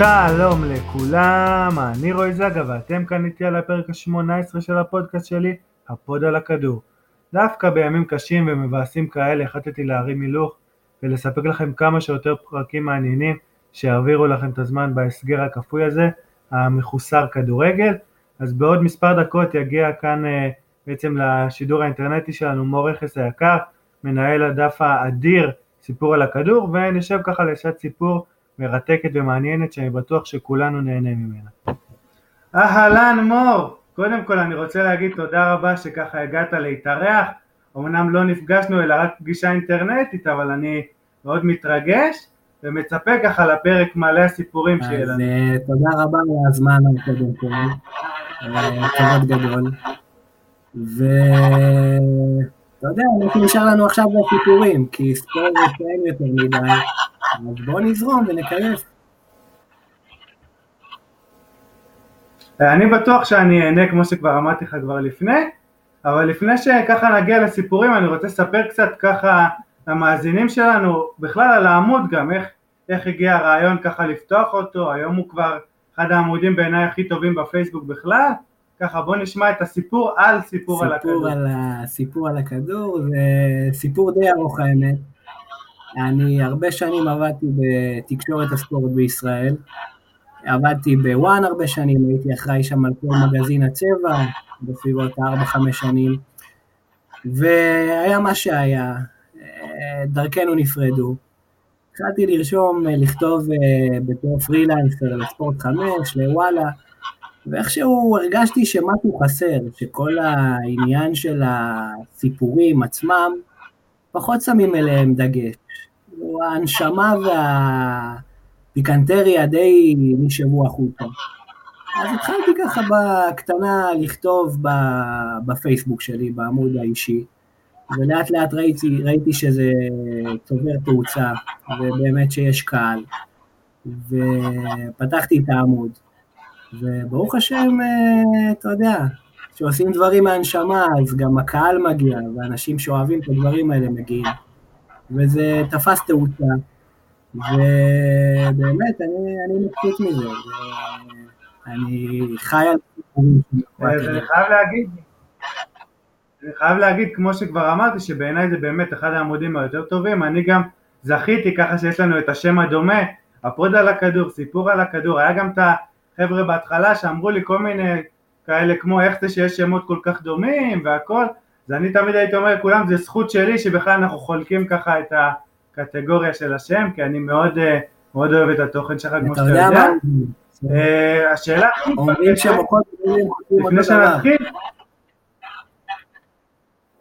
שלום לכולם, אני רועי זגה ואתם כאן איתי על הפרק ה-18 של הפודקאסט שלי, הפוד על הכדור. דווקא בימים קשים ומבאסים כאלה החלטתי להרים הילוך ולספק לכם כמה שיותר פרקים מעניינים שיעבירו לכם את הזמן בהסגר הכפוי הזה, המחוסר כדורגל. אז בעוד מספר דקות יגיע כאן אה, בעצם לשידור האינטרנטי שלנו מור רכס היקר, מנהל הדף האדיר סיפור על הכדור, ונשב ככה לשעת סיפור מרתקת ומעניינת שאני בטוח שכולנו נהנה ממנה. אהלן מור, קודם כל אני רוצה להגיד תודה רבה שככה הגעת להתארח, אמנם לא נפגשנו אלא רק פגישה אינטרנטית אבל אני מאוד מתרגש ומצפה ככה לפרק מלא הסיפורים שיהיה לנו. אז אה, תודה רבה על הזמן קודם כל, אה, כבוד גדול. ואתה יודע, נשאר לנו עכשיו בסיפורים, כי ספורט אין יותר מדי. אז בואו נזרום ונקייף. אני בטוח שאני אהנה כמו שכבר אמרתי לך כבר לפני, אבל לפני שככה נגיע לסיפורים אני רוצה לספר קצת ככה למאזינים שלנו, בכלל על העמוד גם, איך, איך הגיע הרעיון ככה לפתוח אותו, היום הוא כבר אחד העמודים בעיניי הכי טובים בפייסבוק בכלל, ככה בוא נשמע את הסיפור על סיפור, סיפור על הכדור. על סיפור על הכדור, זה סיפור די ארוך האמת. אני הרבה שנים עבדתי בתקשורת הספורט בישראל, עבדתי בוואן הרבה שנים, הייתי אחראי שם על כל מגזין הצבע, בסביבות 4-5 שנים, והיה מה שהיה, דרכנו נפרדו. התחלתי לרשום, לכתוב אה, בתור פרילנסר לספורט 5, לוואלה, ואיכשהו הרגשתי שמשהו חסר, שכל העניין של הסיפורים עצמם, פחות שמים אליהם דגש. ההנשמה והפיקנטריה די נשאבו החוצה. אז התחלתי ככה בקטנה לכתוב בפייסבוק שלי, בעמוד האישי, ולאט לאט ראיתי, ראיתי שזה צובר תאוצה, ובאמת שיש קהל, ופתחתי את העמוד, וברוך השם, אתה יודע, כשעושים דברים מהנשמה, אז גם הקהל מגיע, ואנשים שאוהבים את הדברים האלה מגיעים. וזה תפס תאוצה, ובאמת, אני, אני מבסוט מזה, אני חי על סיפורים. אני חייב להגיד, אני חייב להגיד, כמו שכבר אמרתי, שבעיניי זה באמת אחד העמודים היותר טובים, אני גם זכיתי ככה שיש לנו את השם הדומה, הפוד על הכדור, סיפור על הכדור, היה גם את החבר'ה בהתחלה שאמרו לי כל מיני כאלה כמו איך זה שיש שמות כל כך דומים והכל, אז אני תמיד הייתי אומר לכולם, זה זכות שלי שבכלל אנחנו חולקים ככה את הקטגוריה של השם, כי אני מאוד, אה, מאוד אוהב את התוכן שלך, כמו שאתה יודע. יודע. אה, השאלה הכי לפני שנתחיל,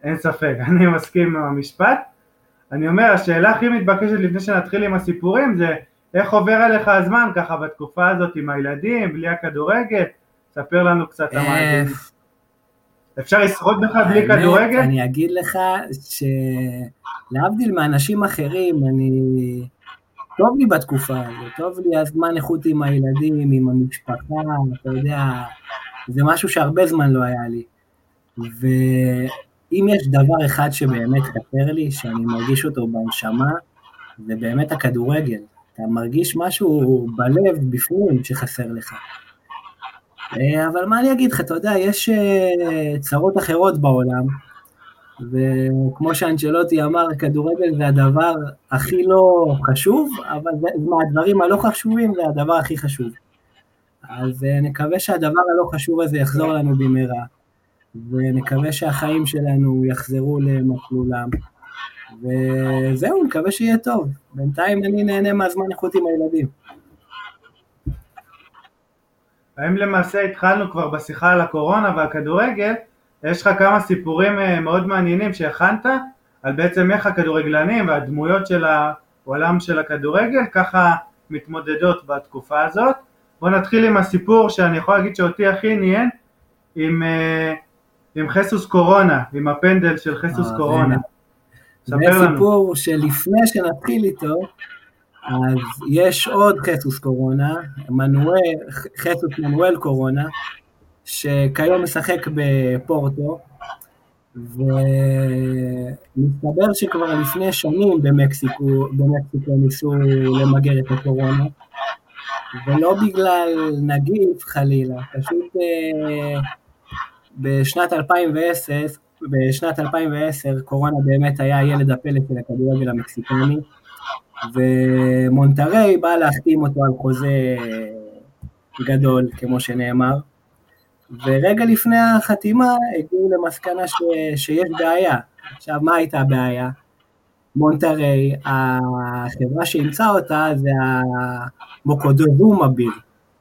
אין ספק, אני מסכים עם המשפט. אני אומר, השאלה הכי מתבקשת לפני שנתחיל עם הסיפורים זה איך עובר עליך הזמן ככה בתקופה הזאת עם הילדים, בלי הכדורגל, ספר לנו קצת על המאזינים. אפשר לשרוד בך בלי כדורגל? אני אגיד לך שלהבדיל מאנשים אחרים, אני... טוב לי בתקופה הזאת, טוב לי הזמן איכות עם הילדים, עם המשפחה, אתה יודע, זה משהו שהרבה זמן לא היה לי. ואם יש דבר אחד שבאמת חסר לי, שאני מרגיש אותו בנשמה, זה באמת הכדורגל. אתה מרגיש משהו בלב, בפנים, שחסר לך. אה, אבל מה אני אגיד לך, אתה יודע, יש אה, צרות אחרות בעולם, וכמו שאנצ'לוטי אמר, כדורגל זה הדבר הכי לא חשוב, אבל מהדברים הלא חשובים זה הדבר הכי חשוב. אז אה, נקווה שהדבר הלא חשוב הזה יחזור לנו במהרה, ונקווה שהחיים שלנו יחזרו למסלולם, וזהו, נקווה שיהיה טוב. בינתיים אני נהנה מהזמן איכות עם הילדים. האם למעשה התחלנו כבר בשיחה על הקורונה והכדורגל, יש לך כמה סיפורים אה, מאוד מעניינים שהכנת על בעצם איך הכדורגלנים והדמויות של העולם של הכדורגל ככה מתמודדות בתקופה הזאת. בוא נתחיל עם הסיפור שאני יכול להגיד שאותי הכי עניין עם, אה, עם חסוס קורונה, עם הפנדל של חסוס אה, קורונה. זה סיפור שלפני שנתחיל איתו, אז יש עוד חסוס קורונה, מנואל, חסוס מנואל קורונה, שכיום משחק בפורטו, ומסתבר שכבר לפני שנים במקסיקו, במקסיקו ניסו למגר את הקורונה, ולא בגלל נגיף חלילה, פשוט אה, בשנת 2010, בשנת 2010 קורונה באמת היה ילד הפלא של הכדורגל המקסיקני, ומונטריי בא להחתים אותו על חוזה גדול, כמו שנאמר, ורגע לפני החתימה הגיעו למסקנה ש, שיש בעיה. עכשיו, מה הייתה הבעיה? מונטריי, החברה שאימצה אותה זה המוקודוזומה ביר.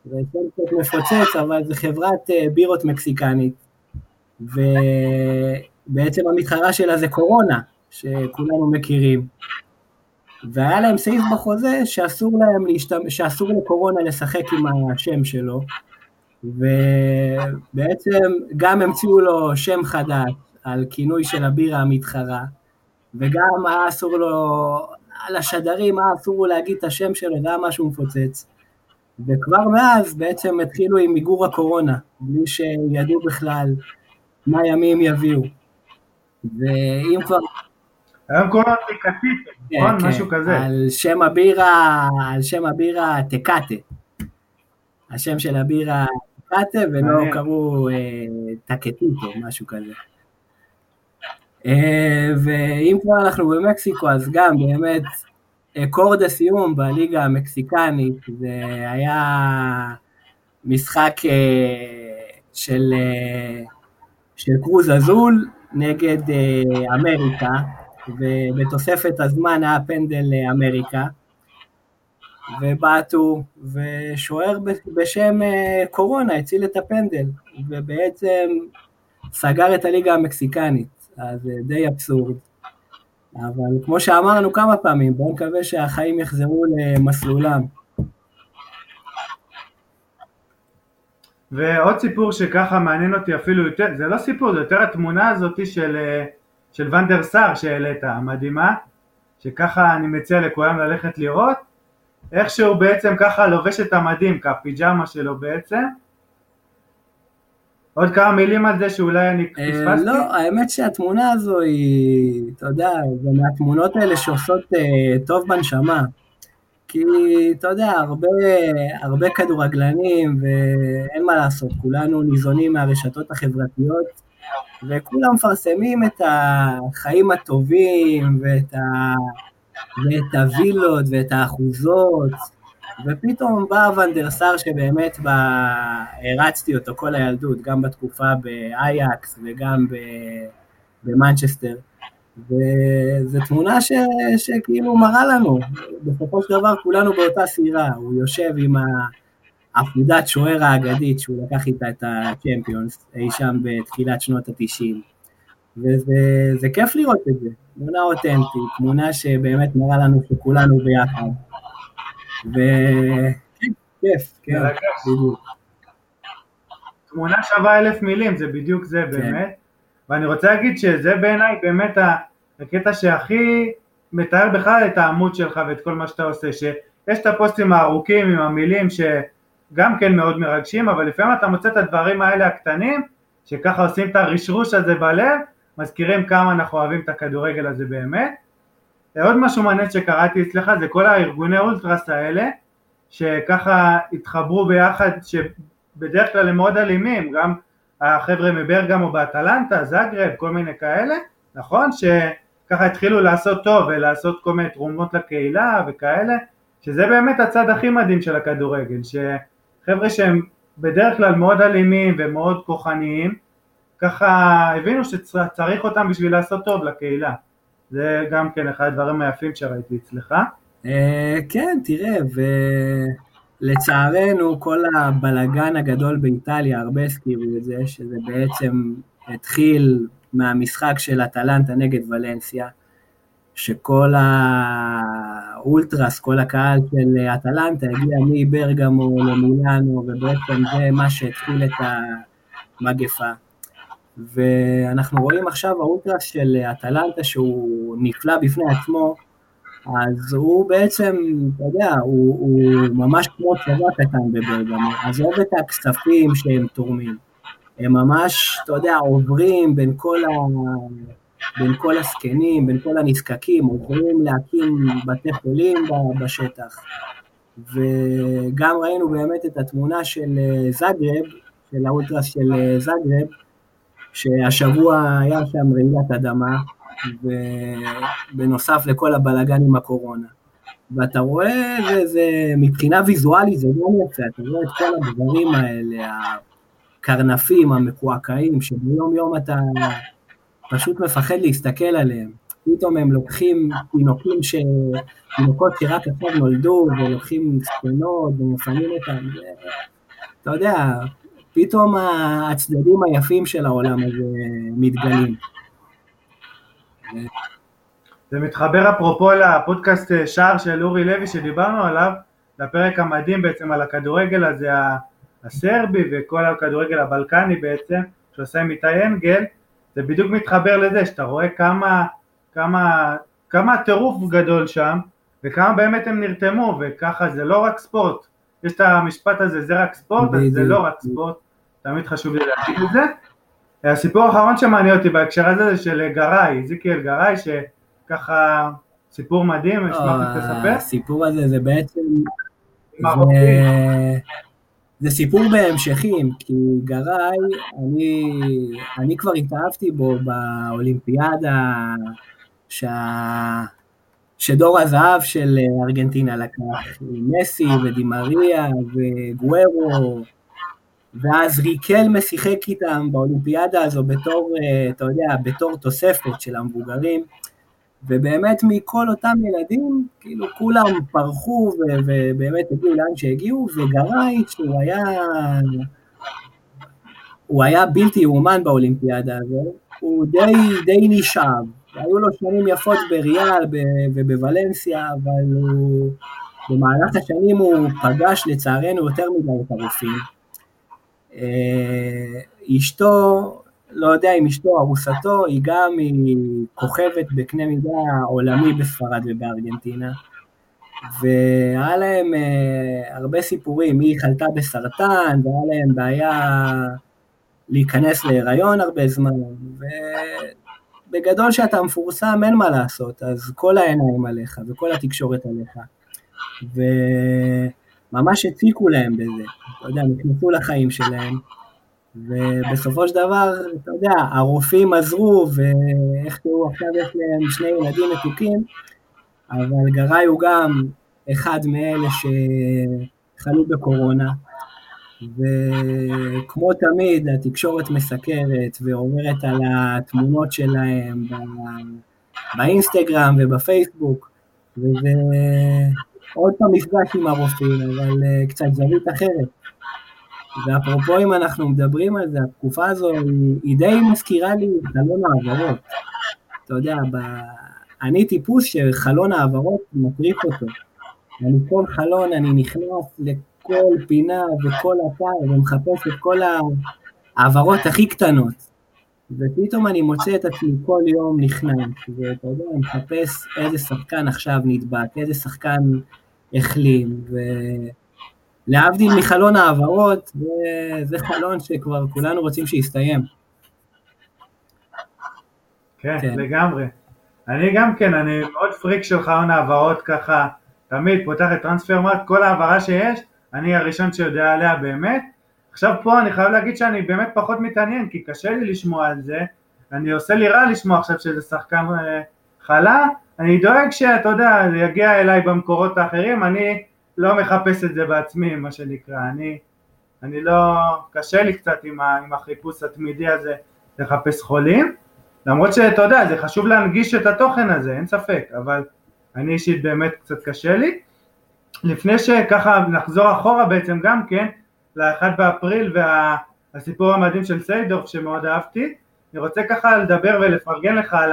זה קצת מפוצץ, אבל זה חברת אה, בירות מקסיקנית. ובעצם המתחרה שלה זה קורונה, שכולנו מכירים. והיה להם סעיף בחוזה שאסור להם להשתמש, שאסור לקורונה לשחק עם השם שלו, ובעצם גם המציאו לו שם חדש על כינוי של הבירה המתחרה, וגם היה אסור לו, על השדרים היה אסור לו להגיד את השם שלו, זה היה משהו מפוצץ. וכבר מאז בעצם התחילו עם מיגור הקורונה, בלי שידעו בכלל מה ימים יביאו. ואם כבר... היום קוראים אפליקטיב, כן, נכון? משהו כזה. על שם הבירה, על שם הבירה טקאטה. השם של הבירה טקאטה, ולא קראו אה, טקטיטו, משהו כזה. אה, ואם כבר אנחנו במקסיקו, אז גם באמת קורד הסיום בליגה המקסיקנית, זה היה משחק אה, של, אה, של קרוז אזול נגד אמריקה, ובתוספת הזמן היה פנדל לאמריקה, ובעטו, ושוער בשם קורונה הציל את הפנדל, ובעצם סגר את הליגה המקסיקנית. אז זה די אבסורד. אבל כמו שאמרנו כמה פעמים, בואו נקווה שהחיים יחזרו למסלולם. ועוד סיפור שככה מעניין אותי אפילו יותר, זה לא סיפור, זה יותר התמונה הזאת של, של ונדר סאר שהעלית, המדהימה, שככה אני מציע לכולם ללכת לראות, איך שהוא בעצם ככה לובש את המדים, כפיג'מה שלו בעצם, עוד כמה מילים על זה שאולי אני אה, פספסתי? לא, האמת שהתמונה הזו היא, אתה יודע, זה מהתמונות האלה שעושות אה, טוב בנשמה. כי אתה יודע, הרבה, הרבה כדורגלנים, ואין מה לעשות, כולנו ניזונים מהרשתות החברתיות, וכולם מפרסמים את החיים הטובים, ואת, ה, ואת הווילות, ואת האחוזות, ופתאום בא ונדרסר שבאמת הרצתי אותו כל הילדות, גם בתקופה באייקס וגם במנצ'סטר. וזו תמונה ש, שכאילו מראה לנו, בסופו של דבר כולנו באותה סירה, הוא יושב עם העפודת שוער האגדית שהוא לקח איתה את הצ'מפיונס אי שם בתחילת שנות התשעים. וזה כיף לראות את זה, תמונה אותנטית, תמונה שבאמת מראה לנו שכולנו ביחד. וכן, כיף, כן, בדיוק. תמונה שווה אלף מילים, זה בדיוק זה כן. באמת. ואני רוצה להגיד שזה בעיניי באמת הקטע שהכי מתאר בכלל את העמוד שלך ואת כל מה שאתה עושה, שיש את הפוסטים הארוכים עם המילים שגם כן מאוד מרגשים, אבל לפעמים אתה מוצא את הדברים האלה הקטנים, שככה עושים את הרשרוש הזה בלב, מזכירים כמה אנחנו אוהבים את הכדורגל הזה באמת. עוד משהו מעניין שקראתי אצלך זה כל הארגוני אולטרס האלה שככה התחברו ביחד שבדרך כלל הם מאוד אלימים גם החבר'ה מברגמו באטלנטה, זאגרב, כל מיני כאלה, נכון? שככה התחילו לעשות טוב ולעשות כל מיני תרומות לקהילה וכאלה, שזה באמת הצד הכי מדהים של הכדורגל, שחבר'ה שהם בדרך כלל מאוד אלימים ומאוד כוחניים, ככה הבינו שצריך אותם בשביל לעשות טוב לקהילה. זה גם כן אחד הדברים היפים שראיתי אצלך. אה, כן, תראה, ולצערנו כל הבלגן הגדול באיטליה, הרבה הזכירו את זה, שזה בעצם התחיל מהמשחק של אטלנטה נגד ולנסיה, שכל האולטרס, כל הקהל של אטלנטה הגיע מברגמו למילאנו, ובעצם זה מה שהתחיל את המגפה. ואנחנו רואים עכשיו האולטרס של אטלנטה שהוא נפלא בפני עצמו, אז הוא בעצם, אתה יודע, הוא, הוא ממש כמו צבא קטן בברגמו, עזוב את הכספים שהם תורמים, הם ממש, אתה יודע, עוברים בין כל, ה... בין כל הזקנים, בין כל הנזקקים, עוברים להקים בתי חולים בשטח, וגם ראינו באמת את התמונה של זגרב, של האולטרס של זגרב, שהשבוע היה שם רעידת אדמה, ובנוסף לכל הבלאגן עם הקורונה. ואתה רואה, זה, זה, מבחינה ויזואלית זה גם יפה, אתה רואה את כל הדברים האלה, הקרנפים המקועקעים, שביום יום אתה פשוט מפחד להסתכל עליהם. פתאום הם לוקחים תינוקים ש... תינוקות שרק עכשיו נולדו, ולוקחים ספנות ומפנים אותם. אתה יודע, פתאום הצדדים היפים של העולם הזה מתגלים. זה מתחבר אפרופו לפודקאסט אה, שער של אורי לוי שדיברנו עליו, לפרק המדהים בעצם על הכדורגל הזה הסרבי וכל הכדורגל הבלקני בעצם, שעושה עם איתי אנגל, זה בדיוק מתחבר לזה, שאתה רואה כמה, כמה, כמה הטירוף גדול שם, וכמה באמת הם נרתמו, וככה זה לא רק ספורט, יש את המשפט הזה, זה רק ספורט, אז זה לא רק ספורט, תמיד חשוב לי להגיד את זה. הסיפור האחרון שמעניין אותי בהקשר הזה זה של גראי, זיקיאל גראי, שככה סיפור מדהים, אשמח אם תספר. הסיפור הזה זה בעצם... זה סיפור בהמשכים, כי גראי, אני, אני כבר התאהבתי בו באולימפיאדה שה, שדור הזהב של ארגנטינה לקח, מסי ודימריה וגוורו, ואז ריקלמה שיחק איתם באולימפיאדה הזו בתור, אתה יודע, בתור תוספת של המבוגרים. ובאמת מכל אותם ילדים, כאילו כולם פרחו ובאמת הגיעו לאן שהגיעו, וגראי, שהוא היה, הוא היה בלתי יאומן באולימפיאדה הזו, הוא די, די נשאב, היו לו שנים יפות בריאל ובוולנסיה, אבל הוא, במהלך השנים הוא פגש לצערנו יותר מדי את הרופאים. אה, אשתו לא יודע אם אשתו, ארוסתו, היא גם היא כוכבת בקנה מידה עולמי בספרד ובארגנטינה. והיה להם uh, הרבה סיפורים, היא חלתה בסרטן, והיה להם בעיה להיכנס להיריון הרבה זמן, ובגדול שאתה מפורסם אין מה לעשות, אז כל העיניים עליך וכל התקשורת עליך. וממש הציקו להם בזה, אתה יודע, נכנסו לחיים שלהם. ובסופו של דבר, אתה יודע, הרופאים עזרו, ואיכשהו עכשיו יש להם שני ילדים מתוקים, אבל גראי הוא גם אחד מאלה שחלו בקורונה, וכמו תמיד, התקשורת מסקרת ועוברת על התמונות שלהם באינסטגרם ובפייסבוק, וזה עוד פעם מפגש עם הרופאים, אבל אה, קצת זווית אחרת. ואפרופו אם אנחנו מדברים על זה, התקופה הזו היא, היא די מזכירה לי חלון העברות. אתה יודע, ב... אני טיפוס שחלון העברות מטריף אותו. אני כל חלון, אני נכנס לכל פינה וכל אתר ומחפש את כל העברות הכי קטנות. ופתאום אני מוצא את עצמי כל יום נכנס, ואתה יודע, אני מחפש איזה שחקן עכשיו נדבק, איזה שחקן החלים, ו... להבדיל מחלון העברות, זה חלון שכבר כולנו רוצים שיסתיים. כן, כן, לגמרי. אני גם כן, אני מאוד פריק של חלון העברות ככה, תמיד פותח את טרנספר מרק, כל העברה שיש, אני הראשון שיודע עליה באמת. עכשיו פה אני חייב להגיד שאני באמת פחות מתעניין, כי קשה לי לשמוע על זה, אני עושה לי רע לשמוע עכשיו שזה שחקן אה, חלה, אני דואג שאתה יודע, זה יגיע אליי במקורות האחרים, אני לא מחפש את זה בעצמי, מה שנקרא, אני, אני לא, קשה לי קצת עם, ה, עם החיפוש התמידי הזה לחפש חולים, למרות שאתה יודע, זה חשוב להנגיש את התוכן הזה, אין ספק, אבל אני אישית באמת קצת קשה לי. לפני שככה נחזור אחורה בעצם גם כן, ל-1 באפריל והסיפור המדהים של סיידורף שמאוד אהבתי, אני רוצה ככה לדבר ולפרגן לך על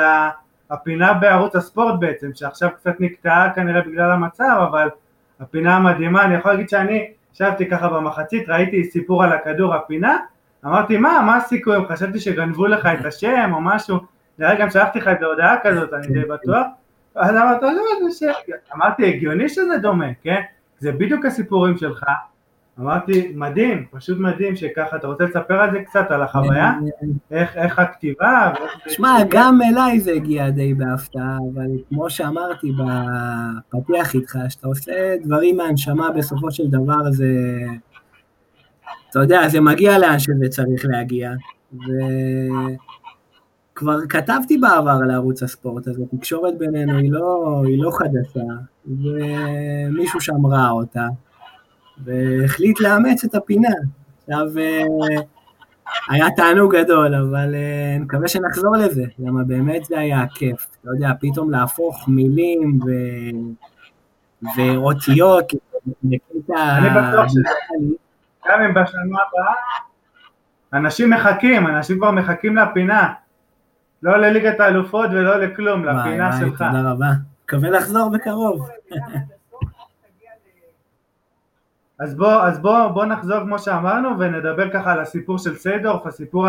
הפינה בערוץ הספורט בעצם, שעכשיו קצת נקטעה כנראה בגלל המצב, אבל הפינה המדהימה, אני יכול להגיד שאני ישבתי ככה במחצית, ראיתי סיפור על הכדור, הפינה, אמרתי מה, מה הסיכויים, חשבתי שגנבו לך את השם או משהו, נראה גם שלחתי לך את ההודעה כזאת, אני די בטוח, אז אמרתי, לא. אמרתי, הגיוני שזה דומה, כן? זה בדיוק הסיפורים שלך, אמרתי, מדהים, פשוט מדהים שככה, אתה רוצה לספר על זה קצת, על החוויה? איך, איך הכתיבה? שמע, גם אליי זה הגיע די בהפתעה, אבל כמו שאמרתי בפתיח איתך, שאתה עושה דברים מהנשמה, בסופו של דבר זה... אתה יודע, זה מגיע לאן שזה צריך להגיע. וכבר כתבתי בעבר על ערוץ הספורט, אז התקשורת בינינו היא לא, היא לא חדשה, ומישהו שם ראה אותה. והחליט לאמץ את הפינה. עכשיו, אה, היה תענוג גדול, אבל אה, אני מקווה שנחזור לזה, למה באמת זה היה כיף. אתה יודע, פתאום להפוך מילים ו... ואותיות לקטע... אני בטוח שזה... גם אם בשנה הבאה, אנשים מחכים, אנשים כבר מחכים לפינה. לא לליגת האלופות ולא לכלום, לפינה שלך. תודה רבה. מקווה לחזור בקרוב. אז בוא, אז בוא, בוא נחזור כמו שאמרנו ונדבר ככה על הסיפור של סיידורף, הסיפור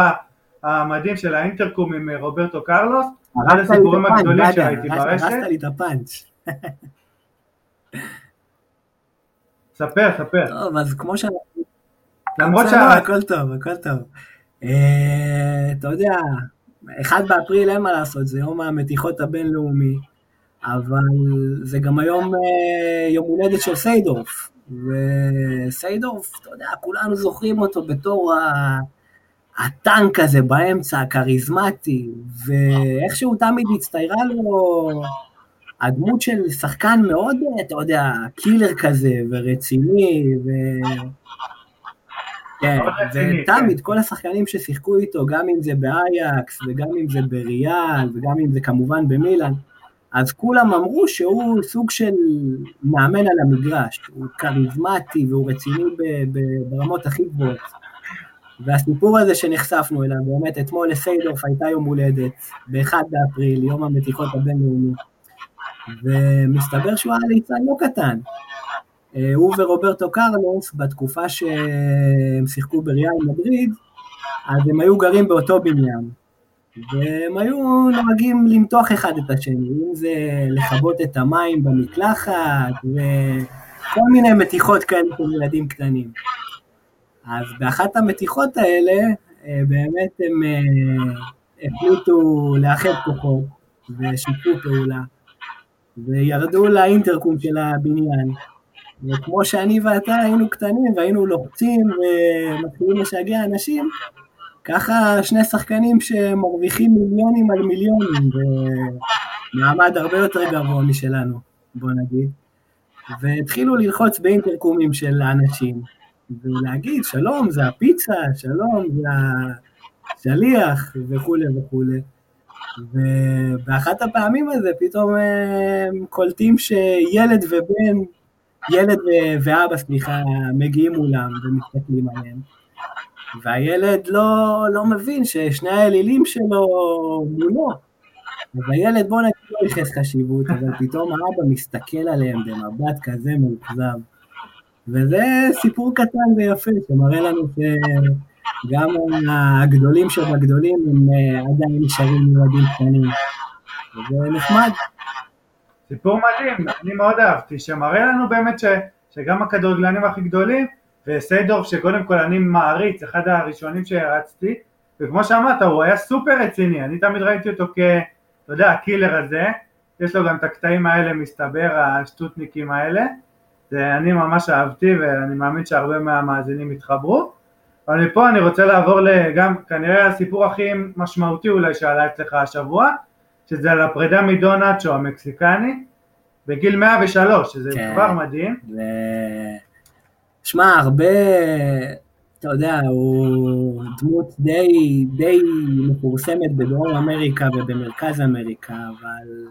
המדהים של האינטרקום עם אה, רוברטו קרלוס, אחד הסיפורים הגדולים שראיתי ברשת. הרסת לי את הפאנץ'. ספר, ספר. טוב, אז כמו ש... למרות שה... הכל טוב, הכל טוב. אה, אתה יודע, אחד באפריל אין מה לעשות, זה יום המתיחות הבינלאומי, אבל זה גם היום אה, יום הולדת של סיידורף. וסיידורף, אתה יודע, כולנו זוכרים אותו בתור ה... הטנק הזה באמצע, הכריזמטי, ואיכשהו תמיד הצטיירה לו הדמות של שחקן מאוד, אתה יודע, קילר כזה, ורציני, ו... כן, ותמיד, כן. כל השחקנים ששיחקו איתו, גם אם זה באייקס, וגם אם זה בריאל, וגם אם זה כמובן במילאן, אז כולם אמרו שהוא סוג של מאמן על המגרש, הוא כריזמטי והוא רציני ברמות הכי גבוהות. והסיפור הזה שנחשפנו אליו, באמת אתמול לסיידורף הייתה יום הולדת, ב-1 באפריל, יום המתיחות הבינלאומי, ומסתבר שהוא היה ליצן לא קטן. אה, הוא ורוברטו קרלוס, בתקופה שהם שיחקו בריאל מדריד, אז הם היו גרים באותו בניין. והם היו נוהגים למתוח אחד את השני, אם זה לכבות את המים במקלחת, וכל מיני מתיחות כאלה של ילדים קטנים. אז באחת המתיחות האלה, אה, באמת הם אה, החליטו לאחד כוחות ושיתפו פעולה, וירדו לאינטרקום של הבניין. וכמו שאני ואתה היינו קטנים והיינו לוחצים ומתחילים לשגע אנשים, ככה שני שחקנים שמרוויחים מיליונים על מיליונים, במעמד הרבה יותר גבוה משלנו, בוא נגיד, והתחילו ללחוץ באינטרקומים של האנשים, ולהגיד שלום זה הפיצה, שלום זה השליח וכולי וכולי. ובאחת הפעמים הזה פתאום הם קולטים שילד ובן, ילד ואבא, סליחה, מגיעים מולם ומסתכלים עליהם. והילד לא, לא מבין ששני האלילים שלו מולו. אז הילד, בוא נגיד, לא ייחס חשיבות, אבל פתאום האבא מסתכל עליהם במבט כזה מאוכזב. וזה סיפור קטן ויפה, שמראה לנו שגם הגדולים שבגדולים הם אה, עדיין נשארים ילדים קטנים. וזה נחמד. סיפור מדהים, אני מאוד אהבתי, שמראה לנו באמת ש, שגם הכדורגלנים הכי גדולים וסיידורף שקודם כל אני מעריץ, אחד הראשונים שהרצתי, וכמו שאמרת הוא היה סופר רציני, אני תמיד ראיתי אותו כ... אתה יודע, הקילר הזה, יש לו גם את הקטעים האלה מסתבר, השטוטניקים האלה, זה אני ממש אהבתי ואני מאמין שהרבה מהמאזינים יתחברו, אבל מפה אני רוצה לעבור לגם כנראה הסיפור הכי משמעותי אולי שעלה אצלך השבוע, שזה על הפרידה מדונצ'ו המקסיקני, בגיל 103, שזה כן, כבר מדהים. ו... שמע, הרבה, אתה יודע, הוא דמות די, די מפורסמת בדרום אמריקה ובמרכז אמריקה, אבל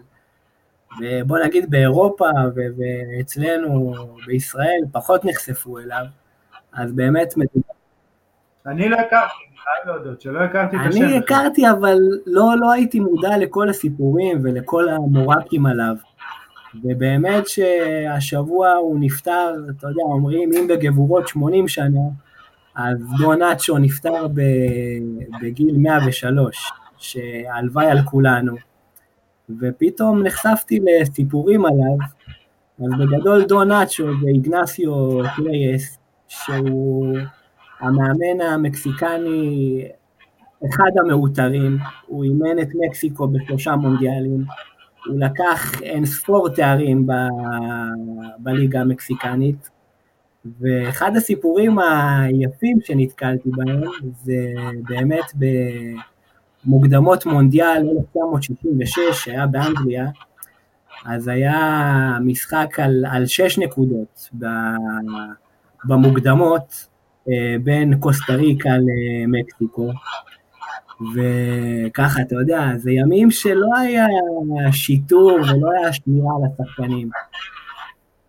בוא נגיד באירופה ואצלנו בישראל פחות נחשפו אליו, אז באמת מדובר. אני לא הכרתי, אני חייב להודות שלא הכרתי את השם. אני הכרתי, אבל לא, לא הייתי מודע לכל הסיפורים ולכל המורקים עליו. ובאמת שהשבוע הוא נפטר, אתה יודע, אומרים אם בגבורות 80 שנה, אז דונצ'ו נפטר בגיל 103, שהלוואי על כולנו. ופתאום נחשפתי לסיפורים עליו, אז בגדול דונצ'ו ואיגנסיו קלייס שהוא המאמן המקסיקני, אחד המעוטרים, הוא אימן את מקסיקו בשלושה מונדיאלים, הוא לקח אין ספור תארים ב... בליגה המקסיקנית, ואחד הסיפורים היפים שנתקלתי בהם זה באמת במוקדמות מונדיאל 1966 שהיה באנגליה, אז היה משחק על, על שש נקודות במוקדמות אה, בין קוסטה ריקה למקסיקו, וככה, אתה יודע, זה ימים שלא היה שיטור ולא היה שמירה על השחקנים.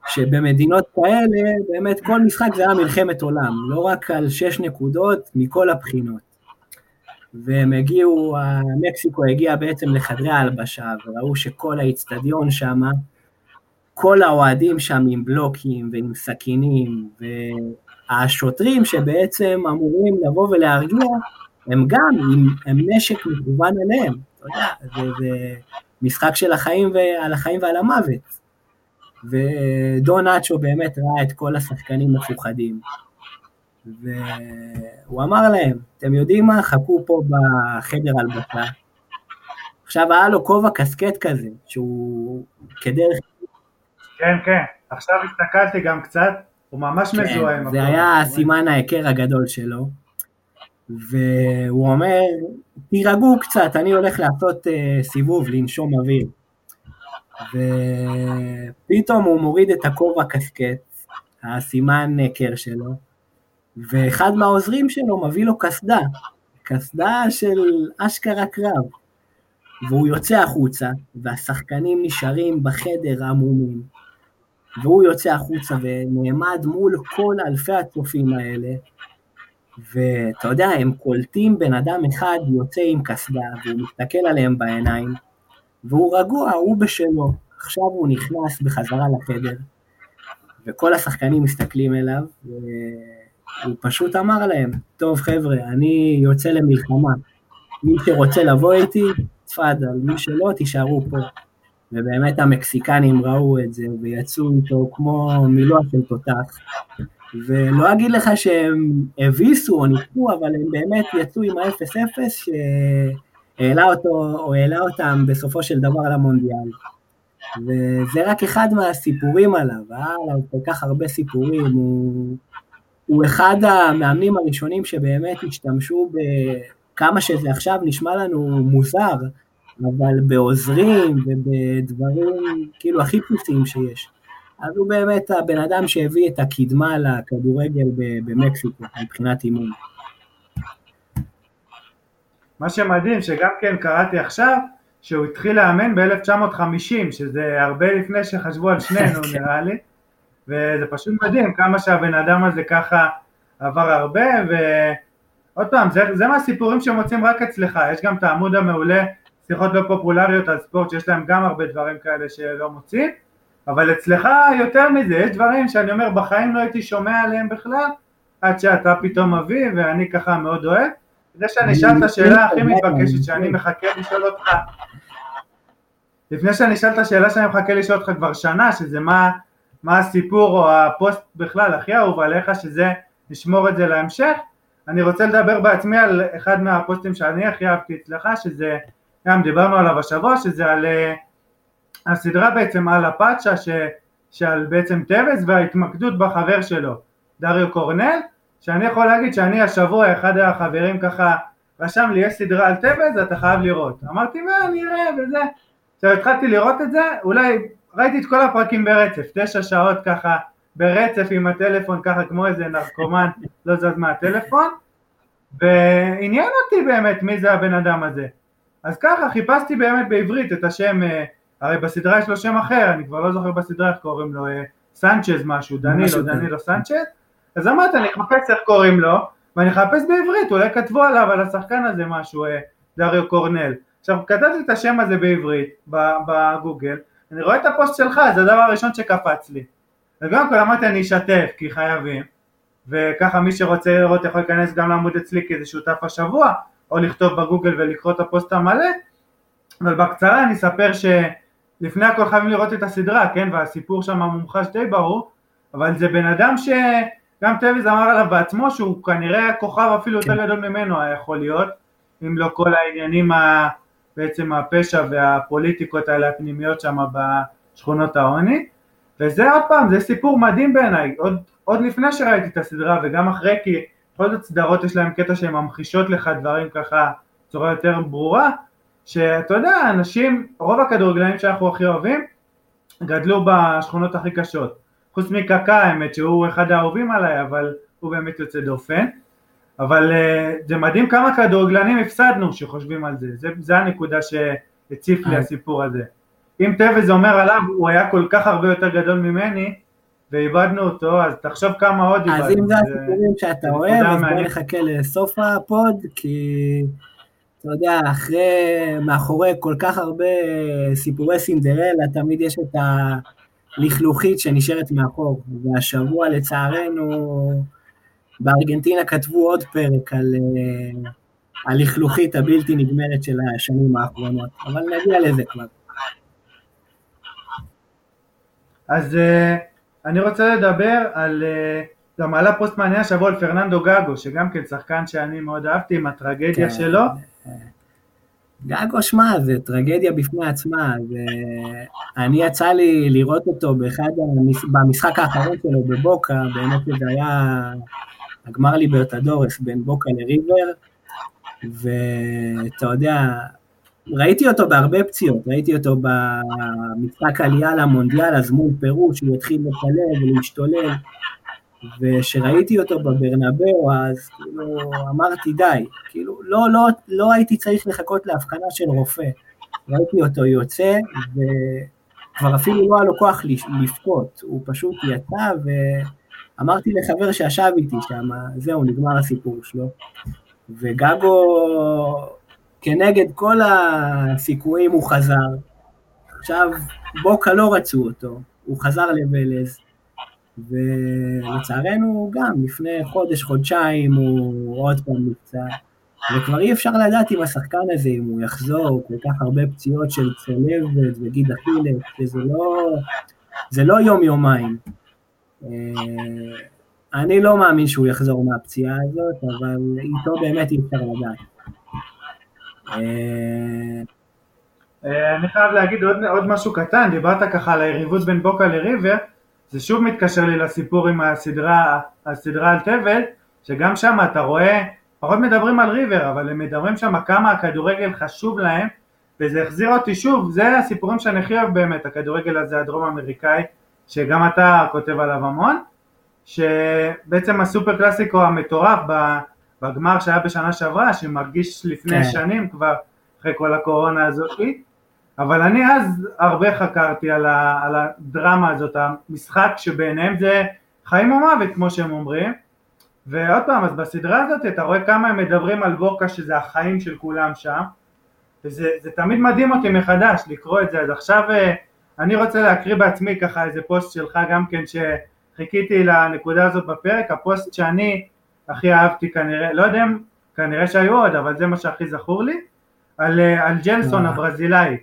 שבמדינות כאלה, באמת כל משחק זה היה מלחמת עולם, לא רק על שש נקודות מכל הבחינות. והם הגיעו, מקסיקו הגיע בעצם לחדרי ההלבשה, וראו שכל האיצטדיון שם, כל האוהדים שם עם בלוקים ועם סכינים, והשוטרים שבעצם אמורים לבוא ולהרגיע, הם גם עם, עם נשק מכוון אליהם, אתה יודע, זה, זה משחק של החיים ועל החיים ועל המוות. ודון אצ'ו באמת ראה את כל השחקנים מפוחדים. והוא אמר להם, אתם יודעים מה? חכו פה בחדר הלבשה. עכשיו היה לו כובע קסקט כזה, שהוא כדרך... כן, כן, עכשיו הסתכלתי גם קצת, הוא ממש כן, מזוהה עם זה היה סימן ההיכר הגדול שלו. והוא אומר, תירגעו קצת, אני הולך לעשות uh, סיבוב, לנשום אוויר. ופתאום הוא מוריד את הכובע קסקט, הסימן היכר שלו, ואחד מהעוזרים שלו מביא לו קסדה, קסדה של אשכרה קרב. והוא יוצא החוצה, והשחקנים נשארים בחדר עמומים, והוא יוצא החוצה ונעמד מול כל אלפי הצופים האלה, ואתה יודע, הם קולטים בן אדם אחד יוצא עם קסדה, והוא מסתכל עליהם בעיניים, והוא רגוע, הוא בשלו. עכשיו הוא נכנס בחזרה לחדר, וכל השחקנים מסתכלים אליו, והוא פשוט אמר להם, טוב חבר'ה, אני יוצא למלחמה, מי שרוצה לבוא איתי, תפאדל, מי שלא, תישארו פה. ובאמת המקסיקנים ראו את זה, ויצאו איתו כמו מילוע של תותח. ולא אגיד לך שהם הביסו או ניתקו, אבל הם באמת יצאו עם ה-0-0, שהעלה אותו, או העלה אותם בסופו של דבר למונדיאל. וזה רק אחד מהסיפורים עליו, היה עליו כל כך הרבה סיפורים, הוא, הוא אחד המאמנים הראשונים שבאמת השתמשו בכמה שזה עכשיו נשמע לנו מוזר, אבל בעוזרים ובדברים כאילו הכי פשוטים שיש. אז הוא באמת הבן אדם שהביא את הקדמה לכדורגל במקסיקו מבחינת אימון. מה שמדהים שגם כן קראתי עכשיו שהוא התחיל לאמן ב-1950 שזה הרבה לפני שחשבו על שנינו. נראה לי וזה פשוט מדהים כמה שהבן אדם הזה ככה עבר הרבה ועוד פעם זה, זה מהסיפורים שמוצאים רק אצלך יש גם את העמוד המעולה שיחות לא פופולריות על ספורט שיש להם גם הרבה דברים כאלה שלא מוצאים אבל אצלך יותר מזה, יש דברים שאני אומר בחיים לא הייתי שומע עליהם בכלל, עד שאתה פתאום מביא ואני ככה מאוד אוהב. זה שאני אשאל את השאלה הכי מתבקשת שאני מחכה לשאול אותך, לפני שאני אשאל את השאלה שאני מחכה לשאול אותך כבר שנה, שזה מה, מה הסיפור או הפוסט בכלל הכי אהוב עליך, שזה נשמור את זה להמשך, אני רוצה לדבר בעצמי על אחד מהפוסטים שאני הכי אהבתי אצלך, שזה, גם דיברנו עליו השבוע, שזה על הסדרה בעצם על הפאצ'ה ש, שעל בעצם טווס וההתמקדות בחבר שלו, דריו קורנל, שאני יכול להגיד שאני השבוע אחד החברים ככה רשם לי יש סדרה על טווס אתה חייב לראות, אמרתי מה אני אראה וזה, עכשיו התחלתי לראות את זה, אולי ראיתי את כל הפרקים ברצף, תשע שעות ככה ברצף עם הטלפון ככה כמו איזה נרקומן לא זז מהטלפון ועניין אותי באמת מי זה הבן אדם הזה. אז ככה חיפשתי באמת בעברית את השם אה, הרי בסדרה יש לו שם אחר, אני כבר לא זוכר בסדרה איך קוראים לו, אה, סנצ'ז משהו, דנילו, דנילו סנצ'ז, אז אמרתי אני אחפש איך קוראים לו, ואני אחפש בעברית, אולי כתבו עליו, על השחקן הזה משהו, אה, דריו קורנל. עכשיו כתבתי את השם הזה בעברית, בגוגל, אני רואה את הפוסט שלך, זה הדבר הראשון שקפץ לי. וגם כל אמרתי אני אשתף, כי חייבים, וככה מי שרוצה לראות יכול להיכנס גם לעמוד אצלי כי זה שותף השבוע, או לכתוב בגוגל ולקרוא את הפוסט המלא, אבל בקצרה אני אספר ש... לפני הכל חייבים לראות את הסדרה, כן, והסיפור שם מומחש די ברור, אבל זה בן אדם גם טוויז אמר עליו בעצמו שהוא כנראה כוכב אפילו יותר כן. גדול ממנו היה יכול להיות, אם לא כל העניינים, ה, בעצם הפשע והפוליטיקות האלה הפנימיות שם בשכונות העוני, וזה עוד פעם, זה סיפור מדהים בעיניי, עוד, עוד לפני שראיתי את הסדרה וגם אחרי, כי בכל זאת סדרות יש להם קטע שהן ממחישות לך דברים ככה בצורה יותר ברורה, שאתה יודע, אנשים, רוב הכדורגלנים שאנחנו הכי אוהבים, גדלו בשכונות הכי קשות. חוץ מקקה האמת שהוא אחד האהובים עליי, אבל הוא באמת יוצא דופן. אבל אה, זה מדהים כמה כדורגלנים הפסדנו שחושבים על זה, זה, זה הנקודה שהציף לי אה. הסיפור הזה. אם טוויז אומר עליו, הוא היה כל כך הרבה יותר גדול ממני, ואיבדנו אותו, אז תחשוב כמה עוד איבדנו. אז אם זה הסיפורים שאתה אוהב, אז בוא נחכה לסוף ה pod, כי אתה יודע, אחרי, מאחורי כל כך הרבה סיפורי סינדרלה, תמיד יש את הלכלוכית שנשארת מאחור. והשבוע, לצערנו, בארגנטינה כתבו עוד פרק על uh, הלכלוכית הבלתי נגמרת של השנים האחרונות, אבל נגיע לזה כבר. אז uh, אני רוצה לדבר על, uh, גם עלה פוסט מעניין השבוע על פרננדו גגו, שגם כן שחקן שאני מאוד אהבתי עם הטרגדיה כן. שלו. גגו, שמע, זה טרגדיה בפני עצמה, אני יצא לי לראות אותו באחד, במשחק האחרון שלו בבוקה, באמת זה היה הגמר ליברטדורס בין בוקה לריבר, ואתה יודע, ראיתי אותו בהרבה פציעות, ראיתי אותו במשחק עלייה למונדיאל, אז מול פרו, שהוא התחיל לקלל ולהשתולל, וכשראיתי אותו בברנבאו, אז כאילו אמרתי די, כאילו לא, לא, לא הייתי צריך לחכות להבחנה של רופא, ראיתי אותו יוצא, וכבר אפילו לא היה לו כוח לבכות, הוא פשוט יצא, ואמרתי לחבר שישב איתי שם, זהו, נגמר הסיפור שלו, וגגו, כנגד כל הסיכויים הוא חזר, עכשיו בוקה לא רצו אותו, הוא חזר לבלז, ולצערנו גם לפני חודש, חודשיים הוא עוד פעם נפצע, וכבר אי אפשר לדעת אם השחקן הזה, אם הוא יחזור, כל כך הרבה פציעות של צלבת וגיד אכילס, שזה לא, זה לא יום-יומיים. אה, אני לא מאמין שהוא יחזור מהפציעה הזאת, אבל איתו באמת אי אפשר לדעת. אה, אה, אני חייב להגיד עוד, עוד משהו קטן, דיברת ככה על היריבות בין בוקה לריבר, זה שוב מתקשר לי לסיפור עם הסדרה, הסדרה על תבל, שגם שם אתה רואה, פחות מדברים על ריבר, אבל הם מדברים שם כמה הכדורגל חשוב להם, וזה החזיר אותי שוב, זה הסיפורים שאני הכי אוהב באמת, הכדורגל הזה הדרום אמריקאי, שגם אתה כותב עליו המון, שבעצם הסופר קלאסיקו המטורף בגמר שהיה בשנה שעברה, שמרגיש לפני כן. שנים כבר, אחרי כל הקורונה הזאתי, אבל אני אז הרבה חקרתי על, ה, על הדרמה הזאת, המשחק שבעיניהם זה חיים או מוות כמו שהם אומרים ועוד פעם, אז בסדרה הזאת אתה רואה כמה הם מדברים על בוקה שזה החיים של כולם שם וזה תמיד מדהים אותי מחדש לקרוא את זה, אז עכשיו אה, אני רוצה להקריא בעצמי ככה איזה פוסט שלך גם כן שחיכיתי לנקודה הזאת בפרק, הפוסט שאני הכי אהבתי כנראה, לא יודע אם כנראה שהיו עוד, אבל זה מה שהכי זכור לי, על, אה, על ג'לסון הברזילאי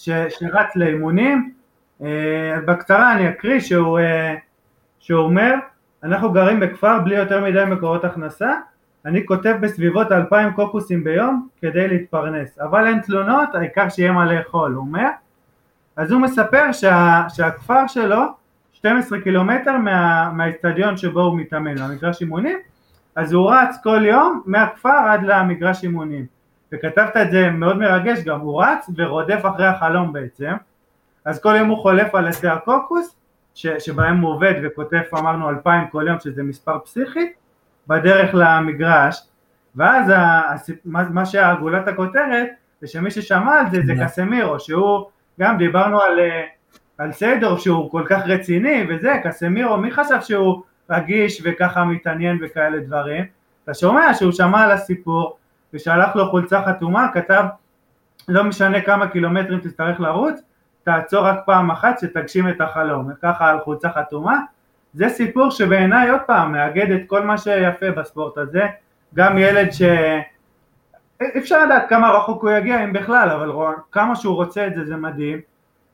ש, שרץ לאימונים, אה, בקצרה אני אקריא שהוא, אה, שהוא אומר אנחנו גרים בכפר בלי יותר מדי מקורות הכנסה. אני כותב בסביבות אלפיים קוקוסים ביום כדי להתפרנס. אבל אין תלונות העיקר שיהיה מה לאכול הוא אומר. אז הוא מספר שה, שהכפר שלו 12 קילומטר מה, מהאיצטדיון שבו הוא מתאמן, מהמגרש אימונים. אז הוא רץ כל יום מהכפר עד למגרש אימונים וכתבת את זה מאוד מרגש גם, הוא רץ ורודף אחרי החלום בעצם, אז כל יום הוא חולף על עצי הקוקוס, ש, שבהם הוא עובד וכותב אמרנו אלפיים כל יום שזה מספר פסיכי, בדרך למגרש, ואז ה, מה, מה שהגולת הכותרת זה שמי ששמע על זה זה כן. קסמירו, שהוא, גם דיברנו על, על סיידור שהוא כל כך רציני וזה, קסמירו, מי חשב שהוא רגיש וככה מתעניין וכאלה דברים, אתה שומע שהוא שמע על הסיפור ושלח לו חולצה חתומה, כתב לא משנה כמה קילומטרים תצטרך לרוץ, תעצור רק פעם אחת שתגשים את החלום, ככה על חולצה חתומה, זה סיפור שבעיניי עוד פעם מאגד את כל מה שיפה בספורט הזה, גם ילד ש... אפשר לדעת כמה רחוק הוא יגיע אם בכלל, אבל כמה שהוא רוצה את זה זה מדהים,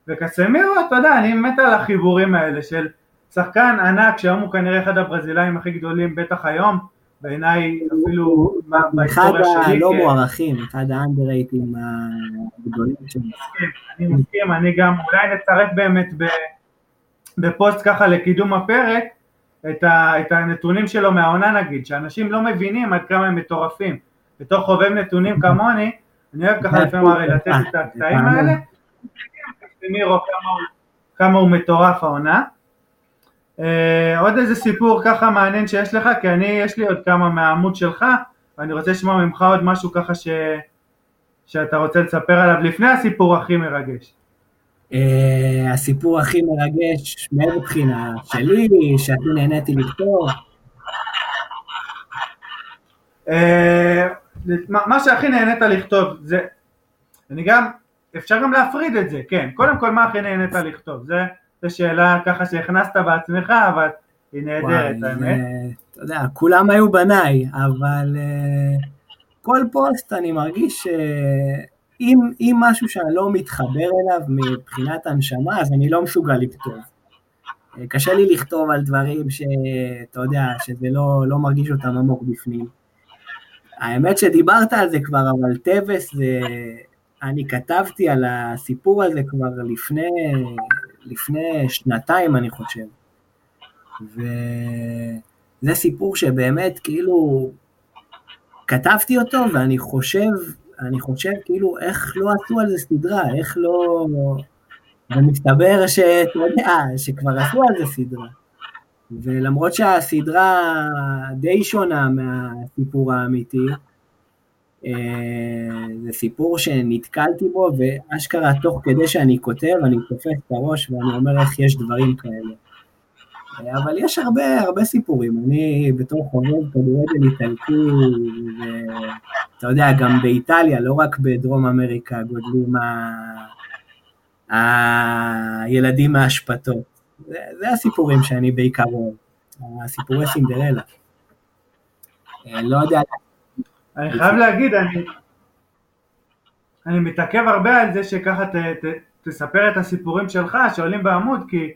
וקסמירו אתה יודע אני מת על החיבורים האלה של שחקן ענק שהיום הוא כנראה אחד הברזילאים הכי גדולים, בטח היום, בעיניי אפילו בהיסטוריה שלי. אחד הלא מוערכים, אחד האנדרייטים הגדולים שלי. אני מסכים, אני גם, אולי נצרף באמת בפוסט ככה לקידום הפרק, את, ה, את הנתונים שלו מהעונה נגיד, שאנשים לא מבינים עד כמה הם מטורפים. בתור חובב נתונים כמוני, אני אוהב ככה לפעמים הרי לתת את הקטעים האלה, כמה הוא מטורף העונה. אה, עוד איזה סיפור ככה מעניין שיש לך, כי אני, יש לי עוד כמה מהעמוד שלך, ואני רוצה לשמוע ממך עוד משהו ככה ש... שאתה רוצה לספר עליו לפני הסיפור הכי מרגש. Uh, הסיפור הכי מרגש מאיזה בחינה? שלי, שהכי נהניתי לכתוב? Uh, מה שהכי נהנית לכתוב זה, אני גם, אפשר גם להפריד את זה, כן, קודם כל מה הכי נהנית לכתוב, זה זו שאלה ככה שהכנסת בעצמך, אבל היא נהדרת, האמת. אתה יודע, כולם היו בניי, אבל uh, כל פוסט אני מרגיש שאם uh, משהו שאני לא מתחבר אליו מבחינת הנשמה, אז אני לא מסוגל לכתוב. Uh, קשה לי לכתוב על דברים שאתה יודע, שזה לא, לא מרגיש אותם עמוק בפנים. האמת שדיברת על זה כבר, אבל טווס זה... אני כתבתי על הסיפור הזה כבר לפני לפני שנתיים אני חושב. וזה סיפור שבאמת כאילו כתבתי אותו ואני חושב, אני חושב כאילו איך לא עשו על זה סדרה, איך לא... ומסתבר שאתה יודע, שכבר עשו על זה סדרה. ולמרות שהסדרה די שונה מהסיפור האמיתי, זה סיפור שנתקלתי בו, ואשכרה תוך כדי שאני כותב, אני תופס את הראש ואני אומר איך יש דברים כאלה. אה, אבל יש הרבה, הרבה סיפורים. אני בתור חובב כדורגל איטלקי, ואתה יודע, גם באיטליה, לא רק בדרום אמריקה, גודלים ה... הילדים מהאשפתות. זה, זה הסיפורים שאני בעיקר אוהב, הסיפורי סינדרלה. אה, לא יודע אני חייב להגיד, אני, אני מתעכב הרבה על זה שככה ת, ת, תספר את הסיפורים שלך שעולים בעמוד, כי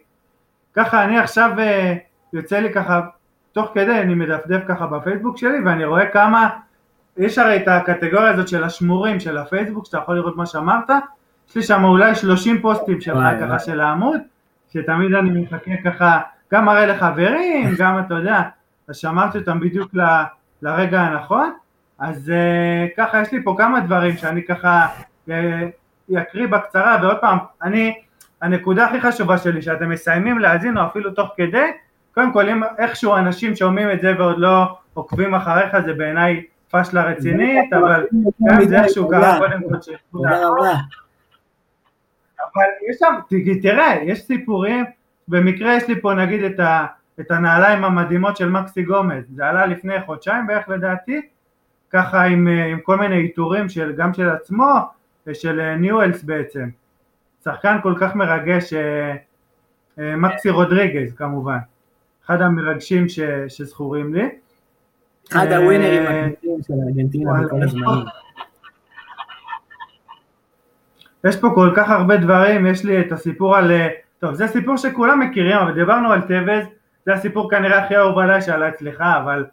ככה אני עכשיו אה, יוצא לי ככה, תוך כדי אני מדפדף ככה בפייסבוק שלי ואני רואה כמה, יש הרי את הקטגוריה הזאת של השמורים של הפייסבוק, שאתה יכול לראות מה שאמרת, יש לי שם אולי 30 פוסטים שלך ככה של העמוד, שתמיד אני מחכה ככה, גם מראה לחברים, גם אתה יודע, אז שמרתי אותם בדיוק ל, לרגע הנכון, אז uh, ככה יש לי פה כמה דברים שאני ככה אקריא בקצרה ועוד פעם, אני, הנקודה הכי חשובה שלי שאתם מסיימים להאזין או אפילו תוך כדי, קודם כל אם איכשהו אנשים שומעים את זה ועוד לא עוקבים אחריך זה בעיניי פשלה רצינית, אבל גם זה איכשהו קרה קודם כל רבה. אבל יש שם, תראה, יש סיפורים, במקרה יש לי פה נגיד את, ה, את הנעליים המדהימות של מקסי גומז, זה עלה לפני חודשיים בערך לדעתי, ככה עם, אה, עם כל מיני עיטורים של, גם של עצמו ושל אה, ניואלס בעצם. שחקן כל כך מרגש, אה, מקסי רודריגז כמובן, אחד המרגשים ש, שזכורים לי. אחד הווינרים הגדולים של ארגנטינה בכל הזמנים. יש פה כל כך הרבה דברים, יש לי את הסיפור על, טוב זה סיפור שכולם מכירים, אבל דיברנו על טוויז, זה הסיפור כנראה הכי אהוב עליי שעלה אצלך, אבל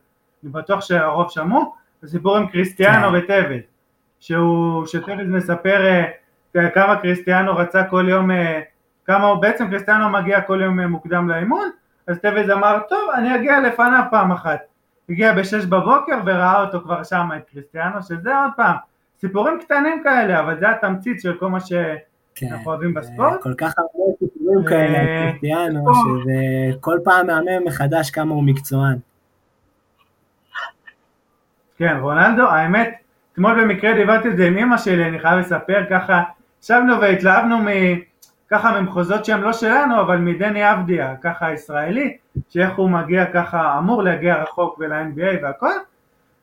אני בטוח שהרוב שמעו, הסיפור עם קריסטיאנו כן. וטוויז, שהוא, שטוויז מספר אה, כמה קריסטיאנו רצה כל יום, אה, כמה בעצם קריסטיאנו מגיע כל יום uh, מוקדם לאימון, אז טוויז אמר, טוב, אני אגיע לפניו פעם אחת. הגיע בשש בבוקר וראה אותו כבר שם, את קריסטיאנו, שזה עוד פעם, סיפורים קטנים כאלה, אבל זה התמצית של כל מה שאנחנו כן, אוהבים בספורט. כל כך הרבה סיפורים כאלה קריסטיאנו, שזה כל פעם מהמם מחדש כמה הוא מקצוען. כן, רונלדו, האמת, אתמול במקרה דיברתי את זה עם אמא שלי, אני חייב לספר ככה, ישבנו והתלהבנו. ככה ממחוזות שהם לא שלנו, אבל מדני אבדיה, ככה ישראלי, שאיך הוא מגיע ככה, אמור להגיע רחוק ול-NBA והכל,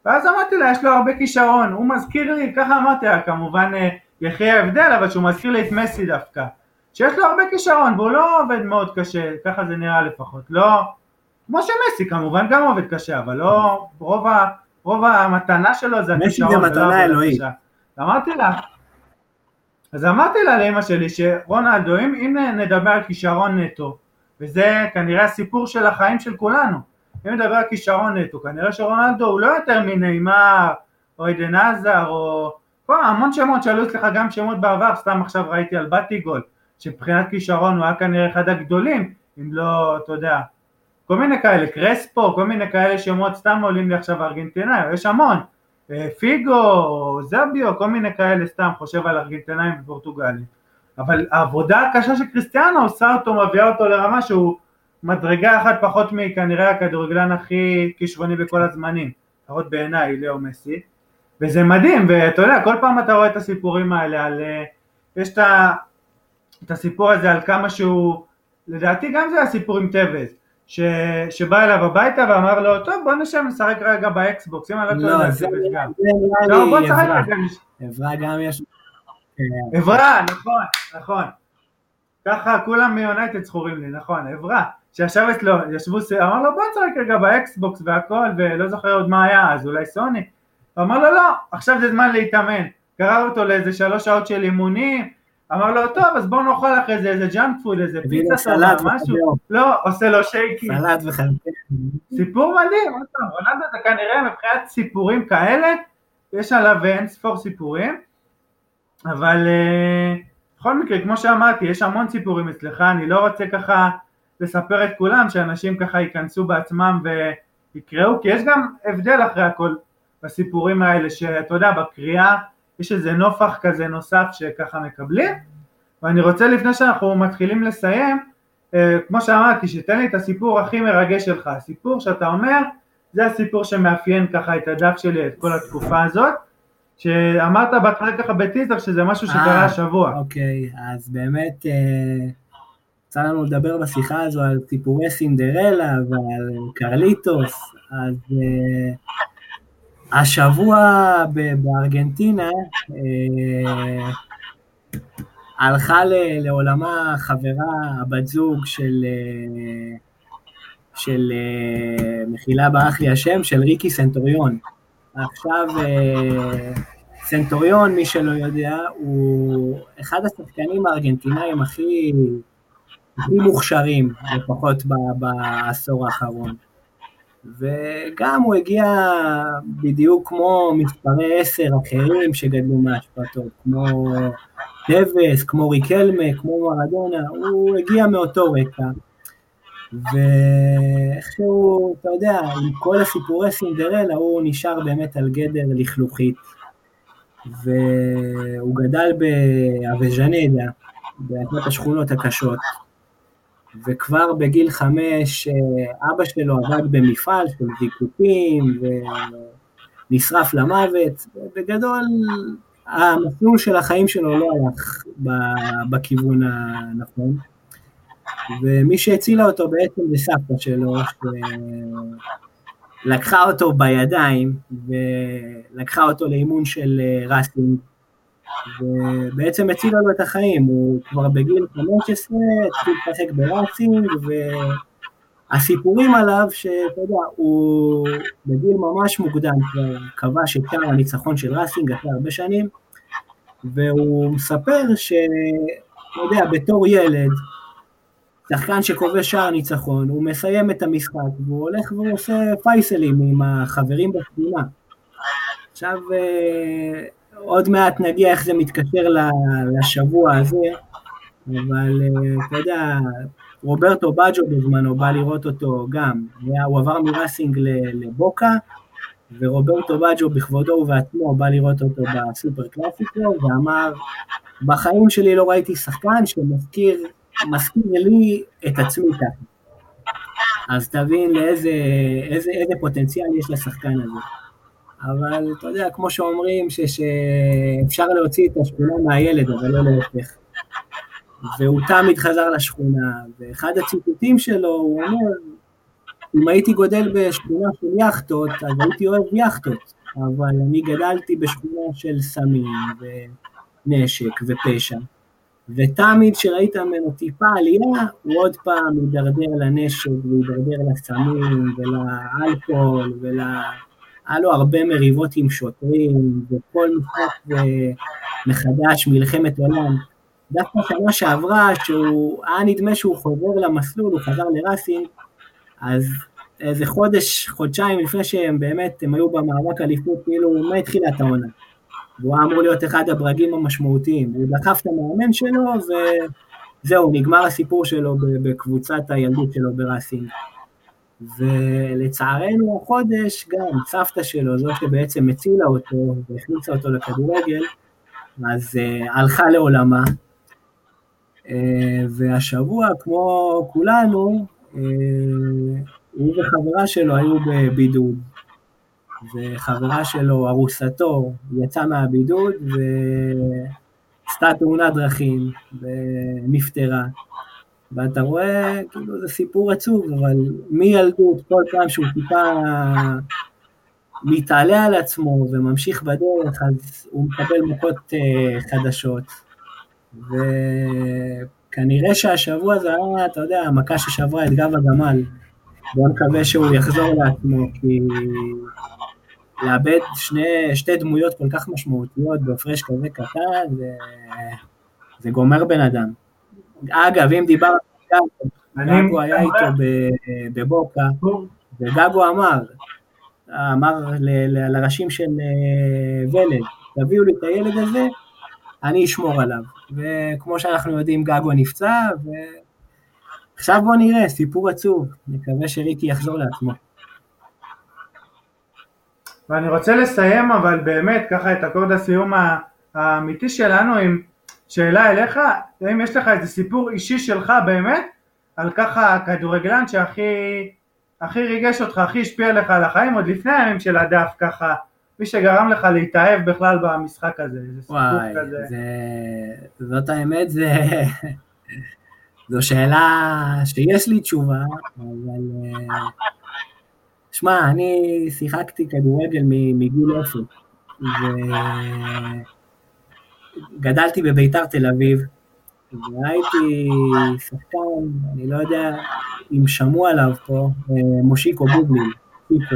ואז אמרתי לה, יש לו הרבה כישרון, הוא מזכיר לי, ככה אמרתי לה, כמובן אה, יחי ההבדל, אבל שהוא מזכיר לי את מסי דווקא, שיש לו הרבה כישרון והוא לא עובד מאוד קשה, ככה זה נראה לפחות, לא, כמו שמסי כמובן גם עובד קשה, אבל לא, רוב ה... רוב המתנה שלו זה הכישרון. מסי זה מתנה אלוהית. אמרתי לה, אז אמרתי לה לאמא שלי שרונלדו, אם, אם נדבר על כישרון נטו, וזה כנראה הסיפור של החיים של כולנו. אם נדבר על כישרון נטו, כנראה שרונלדו הוא לא יותר מנעימר או עדן עזר או... פה המון שמות שאלו אצלך גם שמות בעבר, סתם עכשיו ראיתי על בטיגול, שמבחינת כישרון הוא היה כנראה אחד הגדולים, אם לא, אתה יודע, כל מיני כאלה, קרספו, כל מיני כאלה שמות סתם עולים לי עכשיו ארגנטינאים, יש המון, אה, פיגו, זביו, כל מיני כאלה סתם, חושב על ארגנטינאים ופורטוגלים. אבל העבודה הקשה של קריסטיאנו עושה אותו, מביאה אותו לרמה שהוא מדרגה אחת פחות מכנראה הכדורגלן הכי כישרוני בכל הזמנים, לפחות בעיניי, ליאו מסי, וזה מדהים, ואתה יודע, כל פעם אתה רואה את הסיפורים האלה על... אה, יש את, את הסיפור הזה על כמה שהוא, לדעתי גם זה הסיפור עם טוויז, ש, שבא אליו הביתה ואמר לו, טוב בוא נשב נשחק רגע באקסבוקס, אם אני לא טועה, זה גם. לא, בוא נשחק רגע. אברה גם יש... אברה, נכון, נכון. ככה כולם מיונייטד זכורים לי, נכון, אברה. שישב אצלו, ישבו, אמר לו בוא נשחק רגע באקסבוקס והכל, ולא זוכר עוד מה היה אז, אולי סוני. הוא אמר לו לא, עכשיו זה זמן להתאמן. גרר אותו לאיזה שלוש שעות של אימונים, אמר לו טוב אז בוא נאכל אחרי זה איזה junk food, איזה פיצה טובה, משהו, לא, עושה לו שייקים. סלט וחלקי. סיפור מדהים, עוד פעם, רונלדו זה כנראה מבחינת סיפורים כאלה, יש עליו אין ספור סיפורים, אבל אה, בכל מקרה, כמו שאמרתי, יש המון סיפורים אצלך, אני לא רוצה ככה לספר את כולם, שאנשים ככה ייכנסו בעצמם ויקראו, כי יש גם הבדל אחרי הכל בסיפורים האלה, שאתה יודע, בקריאה יש איזה נופח כזה נוסף שככה מקבלים, ואני רוצה לפני שאנחנו מתחילים לסיים, אה, כמו שאמרתי, שתן לי את הסיפור הכי מרגש שלך, הסיפור שאתה אומר, זה הסיפור שמאפיין ככה את הדף שלי, את כל התקופה הזאת, שאמרת בהתחלה ככה בטיזר שזה משהו שקרה אה, השבוע. אוקיי, אז באמת אה, יצא לנו לדבר בשיחה הזו על סיפורי סינדרלה ועל קרליטוס, אז השבוע בארגנטינה אה, הלכה לעולמה חברה, הבת זוג של, אה, של אה, מחילה ברח לי השם, של ריקי סנטוריון. עכשיו, סנטוריון, מי שלא יודע, הוא אחד השחקנים הארגנטינאים הכי, הכי מוכשרים, לפחות בעשור האחרון. וגם הוא הגיע בדיוק כמו מספרי עשר אחרים שגדלו מהשפעתו, כמו דבס, כמו ריקלמה, כמו מרדונה, הוא הגיע מאותו רקע. ואיכשהו, אתה יודע, עם כל הסיפורי סינדרלה, הוא נשאר באמת על גדר לכלוכית. והוא גדל באבז'נדה, באחת השכונות הקשות, וכבר בגיל חמש אה, אבא שלו עבד במפעל של זיקוקים ונשרף למוות, בגדול המסלול של החיים שלו לא הלך בכיוון הנכון, ומי שהצילה אותו בעצם זה סבתא שלו, שלקחה אותו בידיים ולקחה אותו לאימון של אה, ראסינג, ובעצם הצילה לו את החיים, הוא כבר בגיל 15 התחיל לשחק בראסינג, והסיפורים עליו שאתה יודע, הוא בגיל ממש מוקדם כבר כבש את הניצחון של ראסינג אחרי הרבה שנים, והוא מספר שאתה יודע, בתור ילד, שחקן שכובש שער ניצחון, הוא מסיים את המשחק והוא הולך והוא עושה פייסלים עם החברים בספינה. עכשיו אה, עוד מעט נגיע איך זה מתקשר לשבוע הזה, אבל אה, אתה יודע, רוברטו בג'ו בזמנו בא לראות אותו גם, הוא עבר מראסינג לבוקה, ורוברטו בג'ו בכבודו ובעצמו בא לראות אותו בסופר קלאסיקו, ואמר, בחיים שלי לא ראיתי שחקן שמזכיר מזכיר לי את עצמי ככה. אז תבין לאיזה איזה, איזה פוטנציאל יש לשחקן הזה. אבל אתה יודע, כמו שאומרים, שאפשר להוציא את השכונה מהילד, אבל לא להפך. והוא תמיד חזר לשכונה, ואחד הציטוטים שלו, הוא אומר, אם הייתי גודל בשכונה של יאכטות, אז הייתי אוהב יאכטות, אבל אני גדלתי בשכונה של סמים ונשק ופשע, ותמיד כשראית ממנו טיפה עלייה, הוא עוד פעם הידרדר לנשק, והידרדר לסמים ולאלכוהול ול... היה לו הרבה מריבות עם שוטרים, וכל משחק מחדש, מלחמת עולם. דווקא שנה שעברה, שהוא היה נדמה שהוא חוזר למסלול, הוא חזר לראסינג, אז איזה חודש, חודשיים לפני שהם באמת, הם היו במאבק אליפות, כאילו, מה התחילה את העונה? והוא אמור להיות אחד הברגים המשמעותיים. הוא דחף את המאמן שלו, וזהו, נגמר הסיפור שלו בקבוצת הילדות שלו בראסינג. ולצערנו החודש גם סבתא שלו, זו שבעצם הצילה אותו והכניסה אותו לכדורגל, אז uh, הלכה לעולמה. Uh, והשבוע, כמו כולנו, uh, הוא וחברה שלו היו בבידוד. וחברה שלו, ארוסתו, יצאה מהבידוד ועשתה תאונת דרכים ונפטרה. ואתה רואה, כאילו זה סיפור עצוב, אבל מילדות, כל פעם שהוא טיפה מתעלה על עצמו וממשיך בדרך, אז הוא מקבל מכות uh, חדשות. וכנראה שהשבוע זה היה, אתה יודע, המכה ששברה את גב הגמל. בוא נקווה שהוא יחזור לעצמו, כי לאבד שני, שתי דמויות כל כך משמעותיות בהפרש כזה קטן, זה, זה גומר בן אדם. אגב, אם דיברנו על גגו, היה איתו בבוקה, וגגו אמר, אמר לראשים של אה, ולד, תביאו לי את הילד הזה, אני אשמור עליו. וכמו שאנחנו יודעים, גגו נפצע, ועכשיו בואו נראה, סיפור עצוב, נקווה שריקי יחזור לעצמו. ואני רוצה לסיים אבל באמת ככה את אקורד הסיום האמיתי שלנו עם שאלה אליך, האם יש לך איזה סיפור אישי שלך באמת על ככה כדורגלן שהכי הכי ריגש אותך, הכי השפיע לך על החיים עוד לפני הימים של הדף ככה מי שגרם לך להתאהב בכלל במשחק הזה, איזה סיפור וואי, כזה. זה, זאת האמת, זה, זו שאלה שיש לי תשובה, אבל שמע, אני שיחקתי כדורגל מגיל אפס, וגדלתי בביתר תל אביב, והייתי שחקן, אני לא יודע אם שמעו עליו פה, מושיקו בובלין, טיפו.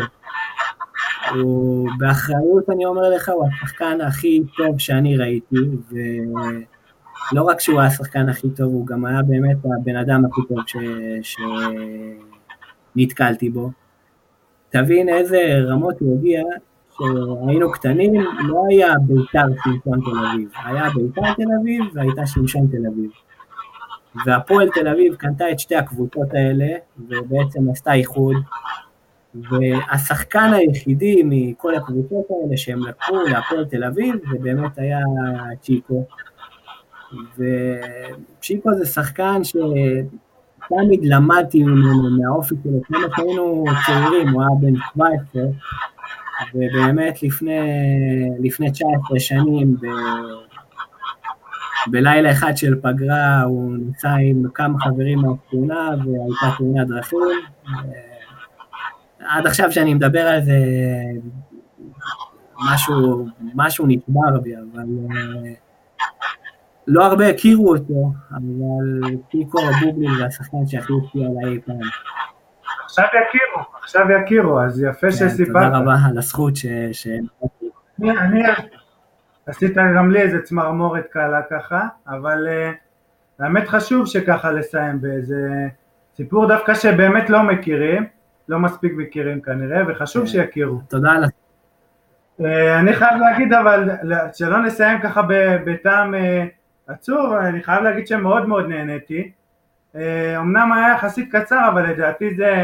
הוא באחריות אני אומר לך, הוא השחקן הכי טוב שאני ראיתי, ולא רק שהוא היה השחקן הכי טוב, הוא גם היה באמת הבן אדם הכי טוב ש... שנתקלתי בו. תבין איזה רמות הוא הגיע, שהיינו קטנים, לא היה ביתר שמשון תל אביב, היה ביתר תל אביב והייתה שמשון תל אביב. והפועל תל אביב קנתה את שתי הקבוצות האלה, ובעצם עשתה איחוד, והשחקן היחידי מכל הקבוצות האלה שהם לקחו להפועל תל אביב, זה באמת היה צ'יקו. וצ'יקו זה שחקן ש... תמיד למדתי ממנו, מהאופי שלו, כמו שהיינו צעירים, הוא היה בן 17, ובאמת לפני, לפני 19 שנים, ב, בלילה אחד של פגרה, הוא נמצא עם כמה חברים מהתאונה, והייתה תאונת דרכים. עד עכשיו שאני מדבר על זה, משהו, משהו נשבר בי, אבל... לא הרבה הכירו אותו, אבל פיקו הבובלין זה השחקן שהכי הופיע עליי פעם. עכשיו יכירו, עכשיו יכירו, אז יפה כן, שסיפרת. תודה רבה על הזכות ש... אני, עשית גם לי איזה צמרמורת קלה ככה, אבל uh, האמת חשוב שככה לסיים באיזה סיפור דווקא שבאמת לא מכירים, לא מספיק מכירים כנראה, וחשוב כן. שיכירו. תודה על... Uh, אני חייב להגיד אבל, שלא נסיים ככה בטעם... Uh, עצוב, אני חייב להגיד שמאוד מאוד נהניתי. אה, אמנם היה יחסית קצר, אבל לדעתי זה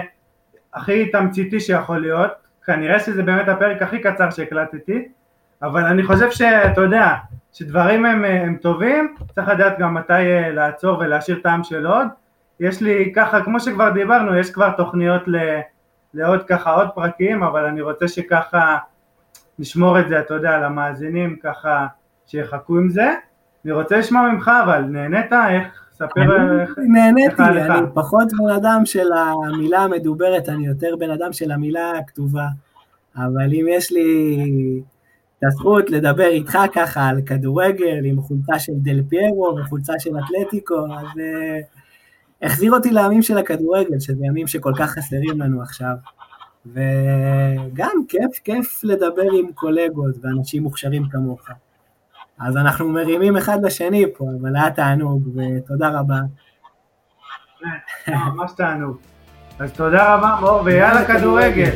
הכי תמציתי שיכול להיות. כנראה שזה באמת הפרק הכי קצר שהקלטתי, אבל אני חושב שאתה יודע, שדברים הם, הם טובים, צריך לדעת גם מתי אה, לעצור ולהשאיר טעם של עוד. יש לי ככה, כמו שכבר דיברנו, יש כבר תוכניות ל, לעוד ככה עוד פרקים, אבל אני רוצה שככה נשמור את זה, אתה יודע, למאזינים, ככה שיחכו עם זה. אני רוצה לשמוע ממך אבל, נהנית? איך? ספר איך... נהניתי, אני פחות בן אדם של המילה המדוברת, אני יותר בן אדם של המילה הכתובה. אבל אם יש לי את הזכות לדבר איתך ככה על כדורגל, עם חולצה של דל פיירו וחולצה של אתלטיקו, אז uh, החזיר אותי לימים של הכדורגל, שזה ימים שכל כך חסרים לנו עכשיו. וגם כיף, כיף לדבר עם קולגות ואנשים מוכשרים כמוך. אז אנחנו מרימים אחד לשני פה, אבל היה תענוג, ותודה רבה. ממש תענוג. אז תודה רבה מור, ויאללה כדורגל.